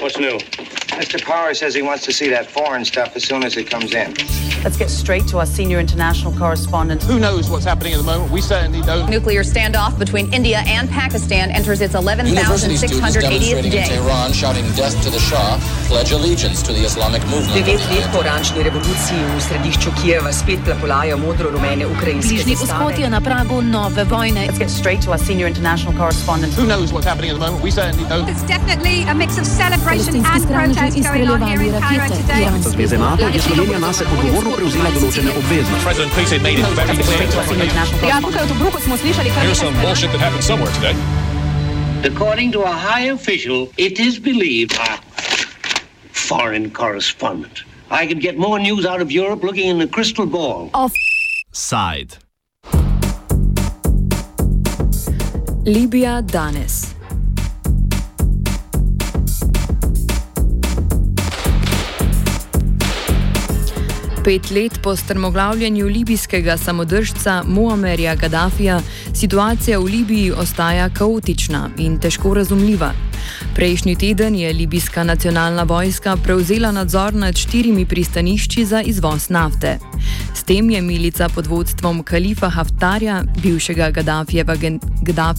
What's new? Mr. Power says he wants to see that foreign stuff as soon as it comes in. Let's get straight to our senior international correspondent. Who knows what's happening at the moment? We certainly don't. Nuclear standoff between India and Pakistan enters its 11,680th in day. Tehran shouting death to the Shah, pledge allegiance to the Islamic movement. Devet let po oranžni revoluciji v središču Kijeva spet plapolajo modro-rumene ukrajinske Bližnji zastave. vzhod je na pragu nove vojne. Let's get straight to our senior international correspondent. Who knows what's happening at the moment? We certainly don't. There's definitely a mix of celebration and protest going on here in Cairo today. Zveze NATO je Slovenija nase odgovorno prevzela določene obveznosti. President Putin made it very straight to our clear. international Ja, correspondent. tukaj v Tobruku smo slišali, kar Here's some bullshit that happened somewhere today. According to a high official, it is believed. Foreign correspondent. I could get more news out of Europe looking in the crystal ball. Side. Libija danes. Pet let po strmoglavljanju libijskega samodržca Muamerja Gaddafija situacija v Libiji ostaja kaotična in težko razumljiva. Prejšnji teden je libijska nacionalna vojska prevzela nadzor nad štirimi pristanišči za izvoz nafte. S tem je milica pod vodstvom kalifa Haftarja, bivšega Gaddafijeva gen, Gaddaf,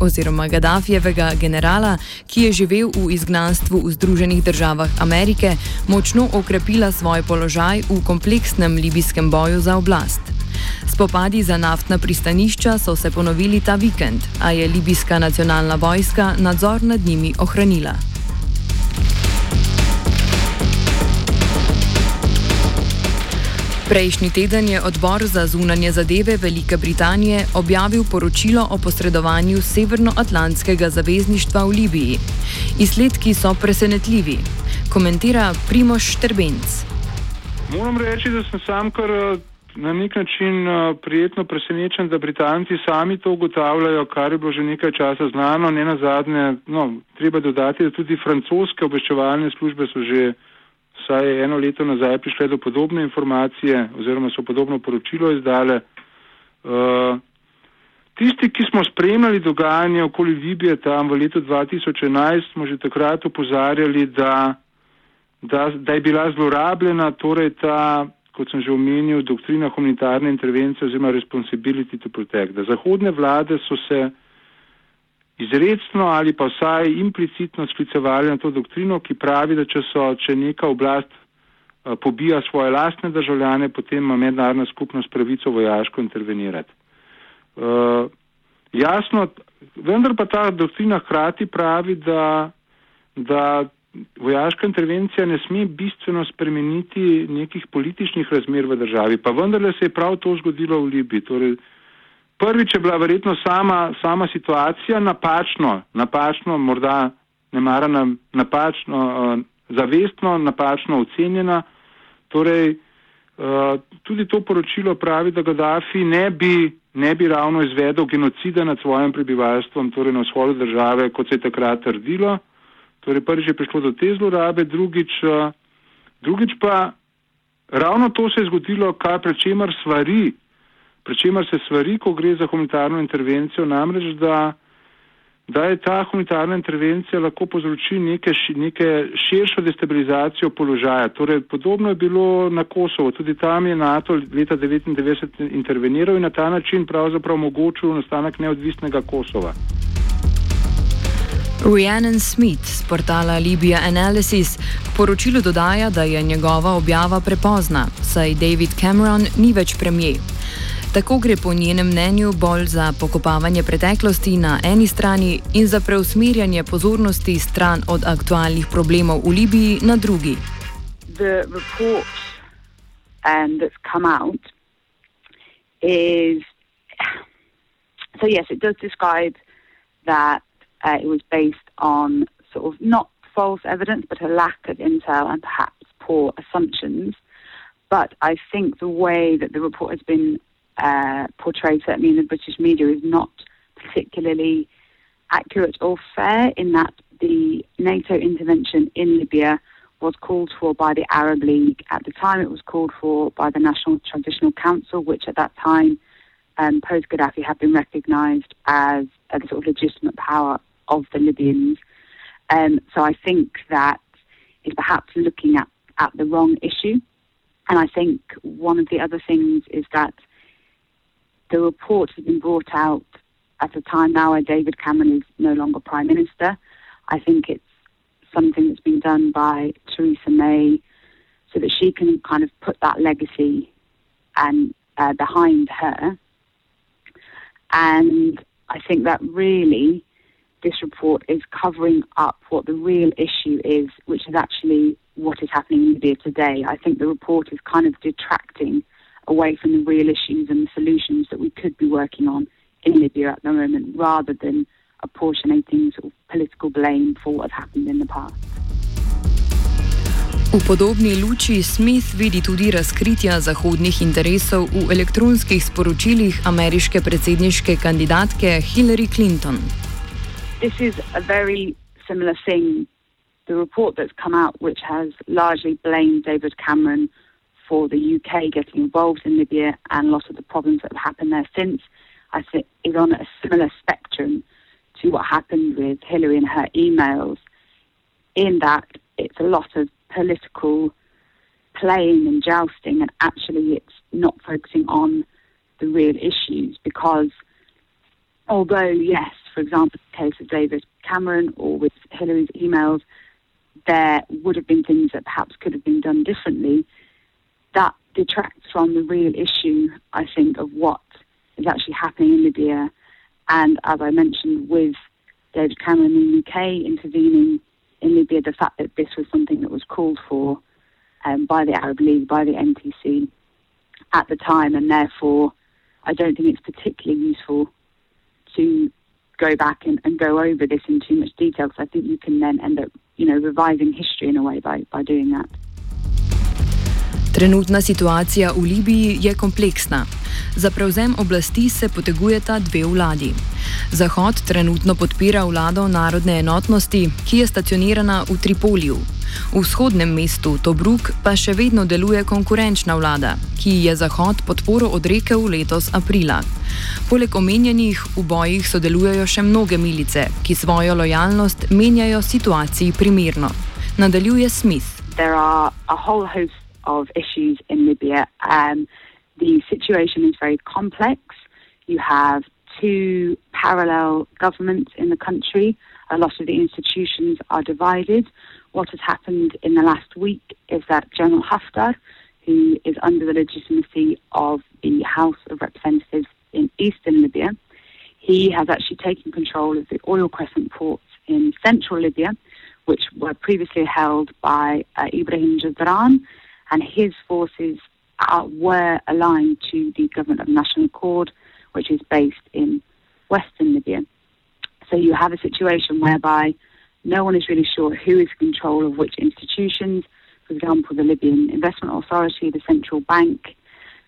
oziroma Gaddafijevega generala, ki je živel v izgnanstvu v Združenih državah Amerike, močno okrepila svoj položaj v kompleksnem libijskem boju za oblast. Spopadi za naftna pristanišča so se ponovili ta vikend, a je libijska nacionalna vojska nadzor nad njimi ohranila. Prejšnji teden je odbor za zunanje zadeve Velike Britanije objavil poročilo o posredovanju Severnoatlantskega zavezništva v Libiji. Izsledki so presenetljivi, komentira Primoš Štrbenc. Moram reči, da sem sam kar na nek način eh, prijetno presenečen, da Britanci sami to ugotavljajo, kar je bilo že nekaj časa znano. Ne na zadnje, no, treba dodati, da tudi francoske obveščevalne službe so že vsaj eno leto nazaj prišle do podobne informacije oziroma so podobno poročilo izdale. Uh, tisti, ki smo spremljali dogajanje okoli Libije tam v letu 2011, smo že takrat upozarjali, da, da, da je bila zlorabljena torej ta, kot sem že omenil, doktrina humanitarne intervencije oziroma responsibility to protect. Da zahodne vlade so se izredno ali pa vsaj implicitno sklicevali na to doktrino, ki pravi, da če, so, če neka oblast uh, pobija svoje lastne državljane, potem ima mednarodna skupnost pravico vojaško intervenirati. Uh, jasno, vendar pa ta doktrina hkrati pravi, da, da vojaška intervencija ne sme bistveno spremeniti nekih političnih razmer v državi. Pa vendarle se je prav to zgodilo v Libiji. Torej, Prvič je bila verjetno sama, sama situacija napačno, napačno, morda ne mara nam, napačno, uh, zavestno, napačno ocenjena. Torej, uh, tudi to poročilo pravi, da Gaddafi ne bi, ne bi ravno izvedel genocida nad svojim prebivalstvom, torej na vzhodu države, kot se je takrat trdilo. Torej, prvič je prišlo do te zlorabe, drugič, uh, drugič pa ravno to se je zgodilo, kar pred čemer svari Pričemer se svari, ko gre za humanitarno intervencijo, namreč, da, da je ta humanitarna intervencija lahko povzroči neke, neke širšo destabilizacijo položaja. Torej, podobno je bilo na Kosovo, tudi tam je NATO leta 1999 interveniral in na ta način pravzaprav omogočil nastanek neodvisnega Kosova. Rhiannon Smith z portala Libya Analysis poročilu dodaja, da je njegova objava prepozna, saj David Cameron ni več premijer. Tako gre po njenem mnenju bolj za pokopavanje preteklosti na eni strani in za preusmerjanje pozornosti stran od aktualnih problemov v Libiji na drugi. The report um, that's come out is so yes, it does describe that uh, it was based on sort of not false evidence, but a lack of intel and perhaps poor assumptions. But I think the way that the report has been uh, portrayed, certainly in the British media, is not particularly accurate or fair in that the NATO intervention in Libya was called for by the Arab League. At the time, it was called for by the National Transitional Council, which at that time, um, post Gaddafi, had been recognised as a sort of legitimate power of the Libyans. Um, so I think that is perhaps looking at, at the wrong issue. And I think one of the other things is that the report has been brought out at a time now where David Cameron is no longer Prime Minister. I think it's something that's been done by Theresa May so that she can kind of put that legacy and uh, behind her. And I think that really this report is covering up what the real issue is, which is actually what is happening in Libya today. I think the report is kind of detracting away from the real issues and the solutions that we could be working on in Libya at the moment, rather than apportionating sort of political blame for what happened in the past. V podobni luči Smith vidi tudi razkritja zahodnih interesov v elektronskih sporočilih ameriške predsedniške kandidatke Hillary Clinton. This is a very similar thing. The report that's come out, which has largely blamed David Cameron for the UK getting involved in Libya and a lot of the problems that have happened there since, I think is on a similar spectrum to what happened with Hillary and her emails, in that it's a lot of political playing and jousting, and actually it's not focusing on the real issues because although, yes, for example, the case of David Cameron or with Hillary's emails, there would have been things that perhaps could have been done differently, that detracts from the real issue, I think, of what is actually happening in Libya. And as I mentioned, with David Cameron in the UK intervening in Libya, the fact that this was something that was called for um, by the Arab League, by the NTC at the time, and therefore I don't think it's particularly useful to go back and, and go over this in too much detail because I think you can then end up, you know, revising history in a way by, by doing that. Trenutna situacija v Libiji je kompleksna. Za prevzem oblasti se potegujeta dve vladi. Zahod trenutno podpira vlado narodne enotnosti, ki je stacionirana v Tripoliju. V vzhodnem mestu Tobruk pa še vedno deluje konkurenčna vlada, ki je Zahod podporo odrekel letos aprila. Poleg omenjenih v bojih sodelujejo še mnoge milice, ki svojo lojalnost menjajo situaciji primerno. Nadaljuje Smith. There are a whole host of issues in Libya. Um, the situation is very complex. You have two parallel governments in the country. A lot of the institutions are divided. What has happened in the last week is that General Haftar, who is under the legitimacy of the House of Representatives in eastern Libya, he has actually taken control of the oil crescent ports in central Libya, which were previously held by uh, Ibrahim Jazran and his forces uh, were aligned to the government of National Accord, which is based in western Libya. So you have a situation whereby no one is really sure who is in control of which institutions. For example, the Libyan Investment Authority, the central bank.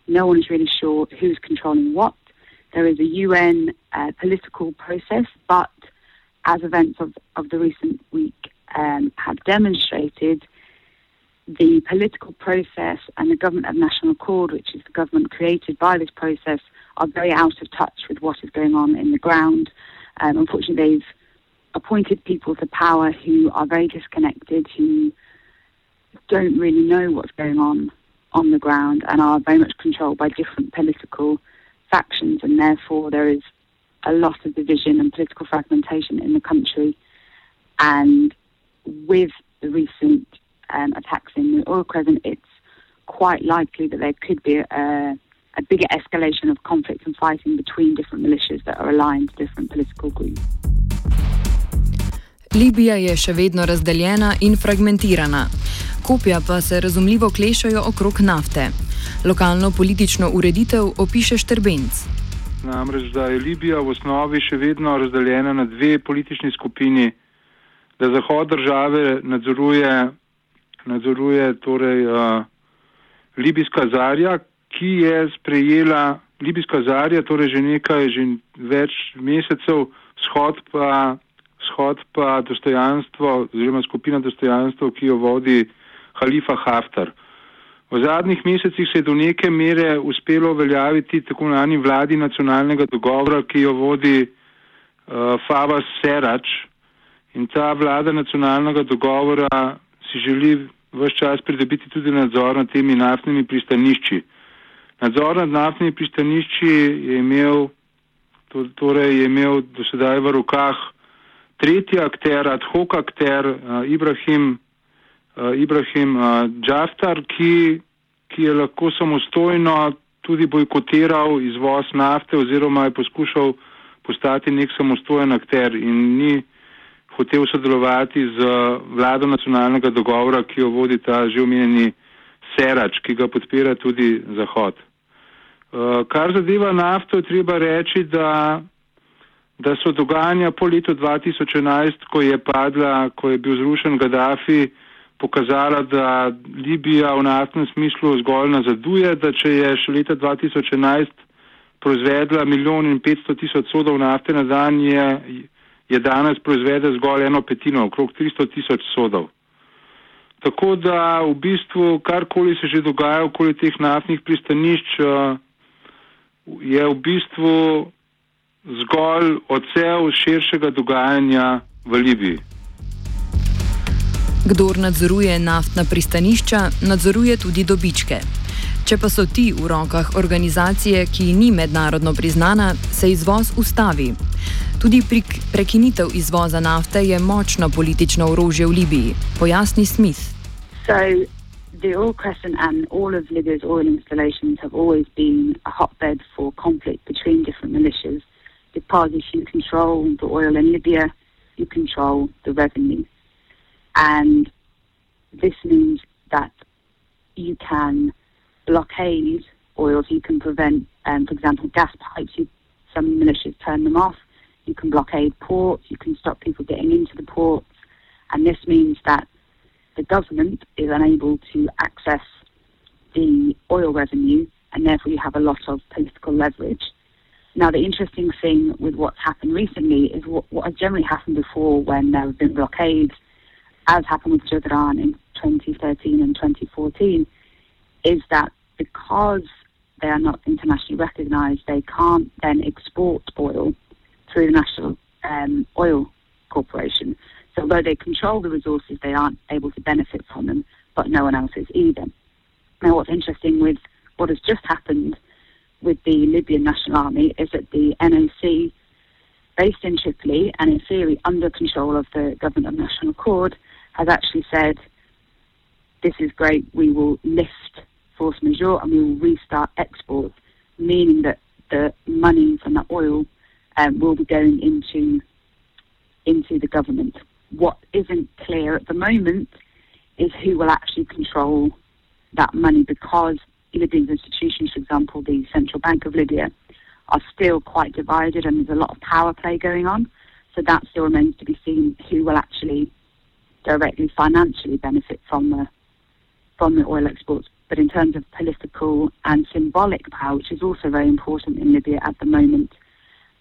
No one is really sure who's controlling what. There is a UN uh, political process, but as events of, of the recent week um, have demonstrated, the political process and the government of national accord, which is the government created by this process, are very out of touch with what is going on in the ground. Um, unfortunately, they've appointed people to power who are very disconnected, who don't really know what's going on on the ground, and are very much controlled by different political factions, and therefore there is a lot of division and political fragmentation in the country. And with the recent um, attacks in the oil crescent, it's quite likely that there could be a, a bigger escalation of conflict and fighting between different militias that are aligned to different political groups. Libija je še vedno razdeljena in fragmentirana. Kopja pa se razumljivo klešajo okrog nafte. Lokalno politično ureditev opiše Štrbenc. Namreč, da je Libija v osnovi še vedno razdeljena na dve politični skupini, da Zahod države nadzoruje nadzoruje torej uh, libijska zarja, ki je sprejela libijska zarja, torej že nekaj, že več mesecev, shod pa, shod pa dostojanstvo, oziroma skupina dostojanstvo, ki jo vodi Halifa Haftar. V zadnjih mesecih se je do neke mere uspelo uveljaviti tako imenovani vladi nacionalnega dogovora, ki jo vodi uh, Favas Serač In ta vlada nacionalnega dogovora si želi vse čas pridobiti tudi nadzor nad temi naftnimi pristanišči. Nadzor nad naftnimi pristanišči je imel, torej je imel do sedaj v rokah tretji akter, ad hoc akter, uh, Ibrahim, uh, Ibrahim uh, Džaftar, ki, ki je lahko samostojno tudi bojkotiral izvoz nafte oziroma je poskušal postati nek samostojen akter in ni hotel sodelovati z vlado nacionalnega dogovora, ki jo vodi ta že omenjeni Serač, ki ga podpira tudi Zahod. Uh, kar zadeva nafto, treba reči, da, da so dogajanja po letu 2011, ko je padla, ko je bil zrušen Gaddafi, pokazala, da Libija v naftnem smislu zgolj nazaduje, da če je še leta 2011 proizvedla milijon in petsto tisoč sodov nafte na dan, je, je danes proizvede zgolj eno petino, okrog 300 tisoč sodov. Tako da v bistvu karkoli se že dogaja okoli teh naftnih pristanišč, uh, je v bistvu zgolj odsev širšega dogajanja v Libiji. Kdor nadzoruje naftna pristanišča, nadzoruje tudi dobičke. Če pa so ti v rokah organizacije, ki ni mednarodno priznana, se izvoz ustavi. Tudi prekinitev izvoza nafte je močno politično orožje v Libiji, pojasni Smith. So, the oil crescent and all of Libya's oil installations have always been a hotbed for conflict between different militias. Because if you control the oil in Libya, you control the revenue. And this means that you can blockade oils, you can prevent, um, for example, gas pipes. You, some militias turn them off. You can blockade ports. You can stop people getting into the ports. And this means that the government is unable to access the oil revenue, and therefore you have a lot of political leverage. Now, the interesting thing with what's happened recently is what, what has generally happened before when there have been blockades, as happened with Jadran in 2013 and 2014, is that because they are not internationally recognised, they can't then export oil through the National um, Oil Corporation. So although they control the resources, they aren't able to benefit from them, but no one else is either. Now, what's interesting with what has just happened with the Libyan National Army is that the NOC, based in Tripoli and in theory under control of the Government of National Accord, has actually said, this is great, we will lift force majeure and we will restart exports, meaning that the money from that oil um, will be going into into the government. What isn't clear at the moment is who will actually control that money because Libyan institutions, for example, the Central Bank of Libya, are still quite divided and there's a lot of power play going on. So that still remains to be seen who will actually directly financially benefit from the from the oil exports. But in terms of political and symbolic power, which is also very important in Libya at the moment,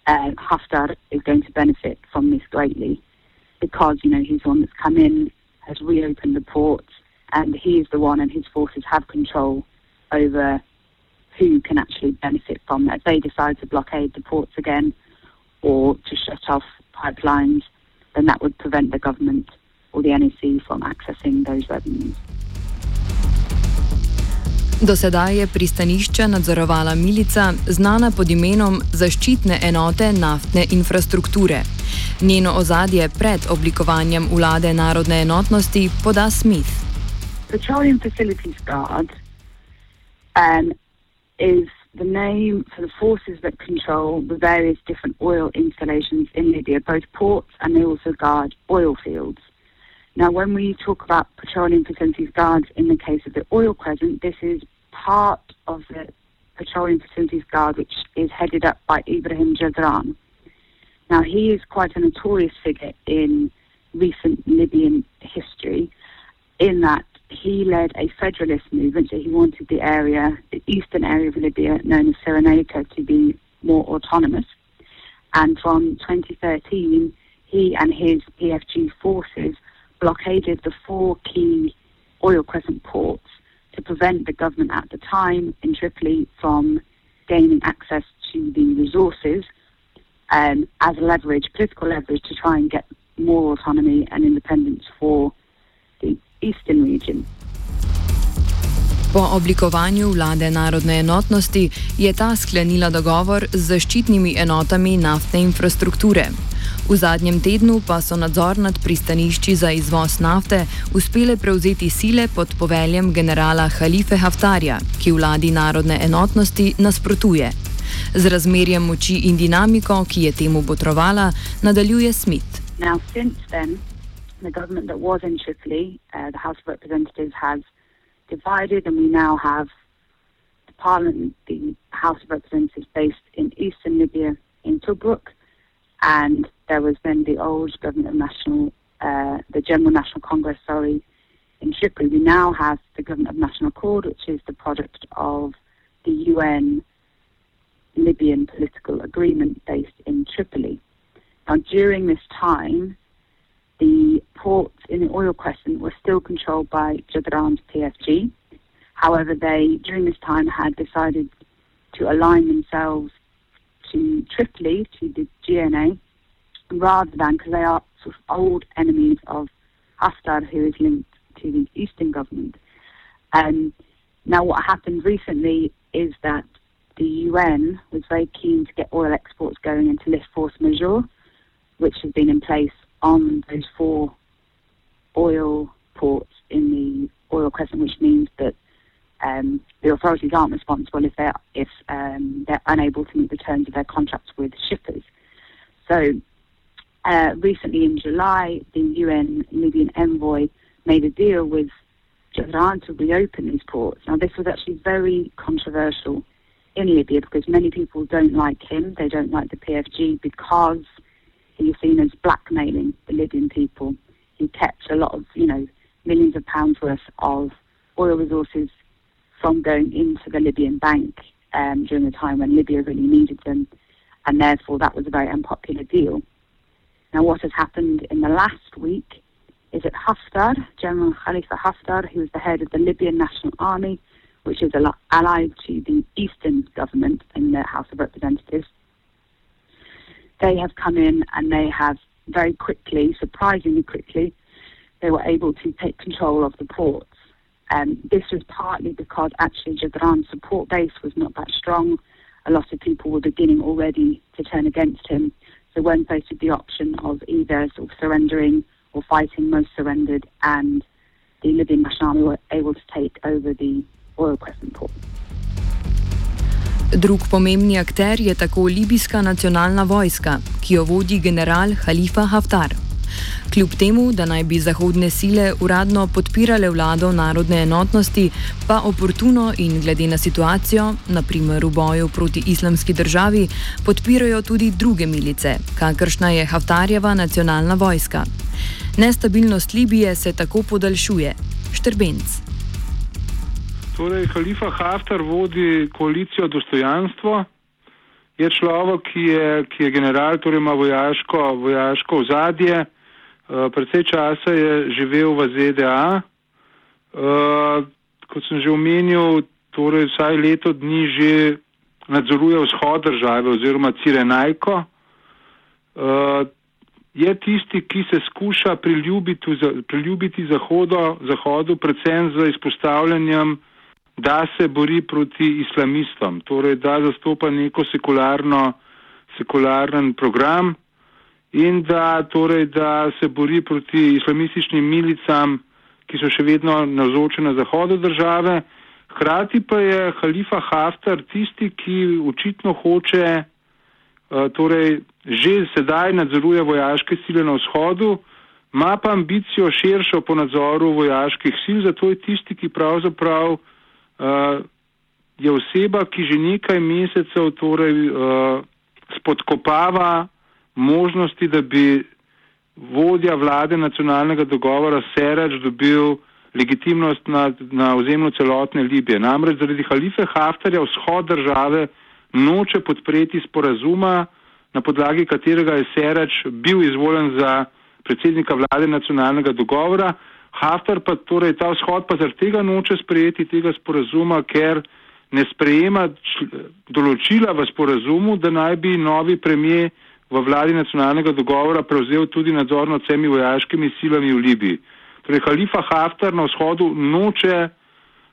uh, Haftar is going to benefit from this greatly because, you know, he's the one that's come in, has reopened the ports, and he is the one and his forces have control over who can actually benefit from that. If they decide to blockade the ports again or to shut off pipelines, then that would prevent the government or the NEC from accessing those revenues. Do sedaj je pristanišča nadzorovala milica, znana pod imenom Zaščitne enote naftne infrastrukture. Njeno ozadje pred oblikovanjem vlade narodne enotnosti poda Smith. Petroleum Facilities Guard um, is the name for the forces that control the various different oil installations in Libya, both ports and they also guard oil fields. Now, when we talk about petroleum facilities guards in the case of the oil crescent, this is part of the petroleum facilities guard, which is headed up by Ibrahim Jadran. Now, he is quite a notorious figure in recent Libyan history, in that he led a federalist movement, so he wanted the area, the eastern area of Libya, known as Cyrenaica, to be more autonomous. And from 2013, he and his PFG forces blockaded the four key oil crescent ports to prevent the government at the time in Tripoli from gaining access to the resources um, as leverage, political leverage, to try and get more autonomy and independence for the eastern region. Po oblikovanju vlade narodne enotnosti je ta sklenila dogovor z zaščitnimi enotami naftne infrastrukture. V zadnjem tednu pa so nadzor nad pristanišči za izvoz nafte uspele prevzeti sile pod poveljem generala Halife Haftarja, ki vladi narodne enotnosti nasprotuje. Z razmerjem moči in dinamiko, ki je temu botrovala, nadaljuje Smith. Now, since then, the government that was in Tripoli, uh, the House of Representatives, has divided, and we now have the Parliament, the House of Representatives, based in eastern Libya in Tobruk, and there was then the old government of national, uh, the General National Congress, sorry, in Tripoli. We now have the government of national accord, which is the product of the UN Libyan political agreement based in Tripoli. Now, during this time, the ports in the oil crescent were still controlled by Jadran's PFG. However, they, during this time, had decided to align themselves to Tripoli, to the GNA, rather than, because they are sort of old enemies of Haftar, who is linked to the Eastern government. Um, now, what happened recently is that the UN was very keen to get oil exports going into to lift force majeure, which has been in place on those four oil ports in the oil crescent, which means that um, the authorities aren't responsible if they're if um, they're unable to meet the terms of their contracts with shippers. So uh, recently in July, the UN Libyan envoy made a deal with Japan to reopen these ports. Now this was actually very controversial in Libya because many people don't like him. They don't like the PFG because he's seen as blackmailing the Libyan people. He kept a lot of, you know, millions of pounds worth of oil resources from going into the Libyan bank um, during the time when Libya really needed them, and therefore that was a very unpopular deal. Now, what has happened in the last week is that Haftar, General Khalifa Haftar, who is the head of the Libyan National Army, which is allied to the Eastern government in the House of Representatives, they have come in and they have very quickly, surprisingly quickly, they were able to take control of the ports. Um, this was partly because actually Jadran's support base was not that strong. A lot of people were beginning already to turn against him. So when faced with the option of either sort of surrendering or fighting, most surrendered, and the Libyan National Army were able to take over the Oil Crescent port. Drug pomembni akter je tako libijska nacionalna vojska, ki jo vodi general Khalifa Haftar. Kljub temu, da naj bi zahodne sile uradno podpirale vlado narodne enotnosti, pa oportuno in glede na situacijo, naprimer v boju proti islamski državi, podpirajo tudi druge milice, kakršna je Haftarjeva nacionalna vojska. Nestabilnost Libije se tako podaljšuje. Štrbenc. Torej, Khalifa Haftar vodi koalicijo dostojanstvo. Je človek, ki je, ki je general, torej ima vojaško, vojaško ozadje. Uh, predvsej časa je živel v ZDA. Uh, kot sem že omenil, torej vsaj leto dni že nadzoruje vzhod države oziroma Cirenajko. Uh, je tisti, ki se skuša priljubiti, priljubiti zahodo, zahodu, predvsem z izpostavljanjem da se bori proti islamistom, torej da zastopa neko sekularno, sekularen program in da, torej, da se bori proti islamističnim milicam, ki so še vedno navzoče na zahodu države. Hkrati pa je Halifa Haftar tisti, ki očitno hoče, eh, torej že sedaj nadzoruje vojaške sile na vzhodu, ima pa ambicijo širšo po nadzoru vojaških sil, zato je tisti, ki pravzaprav uh, je oseba, ki že nekaj mesecev torej, uh, spodkopava možnosti, da bi vodja vlade nacionalnega dogovora Serač dobil legitimnost na, na ozemlju celotne Libije. Namreč zaradi halife Haftarja vzhod države noče podpreti sporazuma, na podlagi katerega je Serač bil izvoljen za predsednika vlade nacionalnega dogovora, Haftar pa torej ta vzhod pa zaradi tega noče sprejeti tega sporazuma, ker ne sprejema določila v sporazumu, da naj bi novi premije v vladi nacionalnega dogovora prevzel tudi nadzor nad vsemi vojaškimi silami v Libiji. Torej, Halifa Haftar na vzhodu noče,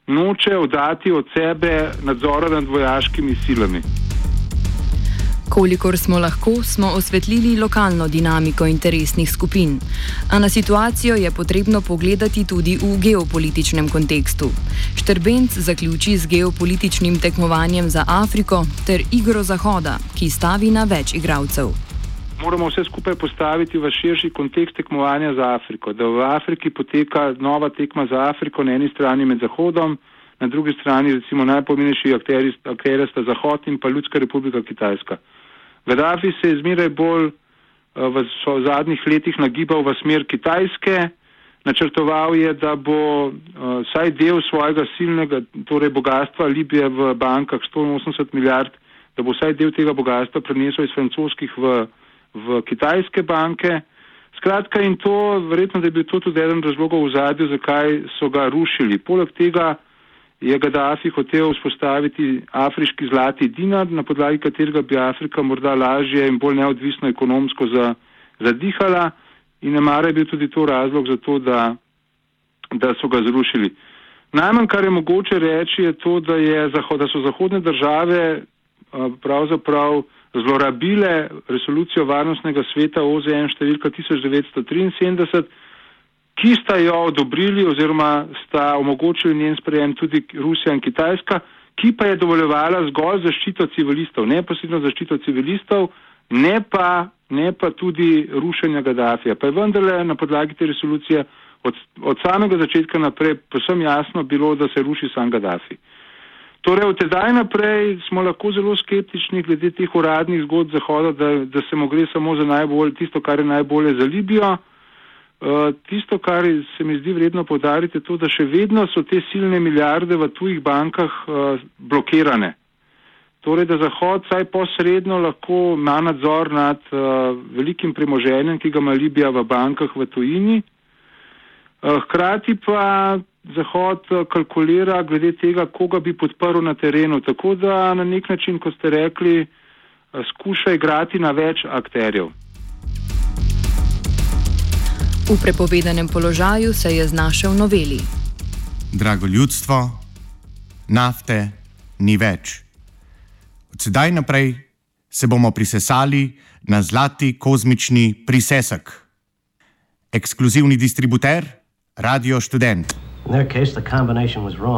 noče oddati od sebe nadzora nad vojaškimi silami. Kolikor smo lahko, smo osvetlili lokalno dinamiko interesnih skupin. A na situacijo je potrebno pogledati tudi v geopolitičnem kontekstu. Štrbenc zaključi z geopolitičnim tekmovanjem za Afriko ter igro Zahoda, ki stavi na več igralcev. Moramo vse skupaj postaviti v širši kontekst tekmovanja za Afriko. Da v Afriki poteka nova tekma za Afriko na eni strani med Zahodom, na drugi strani recimo najpomembnejši akteri sta Zahod in pa Ljudska republika Kitajska. Gaddafi se je zmeraj bolj uh, v, zadnjih letih nagibal v smer Kitajske, načrtoval je, da bo uh, vsaj del svojega silnega, torej bogatstva Libije v bankah 180 milijard, da bo vsaj del tega bogatstva prenesel iz francoskih v, v kitajske banke. Skratka in to, verjetno, da je bil to tudi eden razlogov v zadju, zakaj so ga rušili. Poleg tega, je Gaddafi hotel vzpostaviti afriški zlati dinar, na podlagi katerega bi Afrika morda lažje in bolj neodvisno ekonomsko zadihala in ne mara je bil tudi to razlog za to, da, da so ga zrušili. Najmanj, kar je mogoče reči, je to, da, je, da so zahodne države pravzaprav zlorabile resolucijo Varnostnega sveta OZN številka 1973, ki sta jo odobrili oziroma sta omogočili njen sprejem tudi Rusija in Kitajska, ki pa je dovoljevala zgolj zaščito civilistov, neposredno zaščito civilistov, ne pa, ne pa tudi rušenja Gaddafija. Pa je vendarle na podlagi te resolucije od, od samega začetka naprej posem jasno bilo, da se ruši sam Gaddafi. Torej, od tedaj naprej smo lahko zelo skeptični glede teh uradnih zgodb Zahoda, da, da se mu gre samo za najbolj, tisto, kar je najbolje za Libijo. Eh, tisto, kar se mi zdi vredno podariti, je to, da še vedno so te silne milijarde v tujih bankah uh, blokirane. Torej, da Zahod saj posredno lahko ima nadzor nad uh, velikim premoženjem, ki ga ima Libija v bankah v tujini. Uh, hkrati pa Zahod kalkulira glede tega, koga bi podprl na terenu. Tako da na nek način, kot ste rekli, uh, skuša igrati na več akterjev. V prepovedanem položaju se je znašel noveli. Drago ljudstvo, nafte ni več. Od sedaj naprej se bomo prisesali na zlati kozmični prisesek. Ekskluzivni distributer, Radio Student. In their case, the combination was wrong.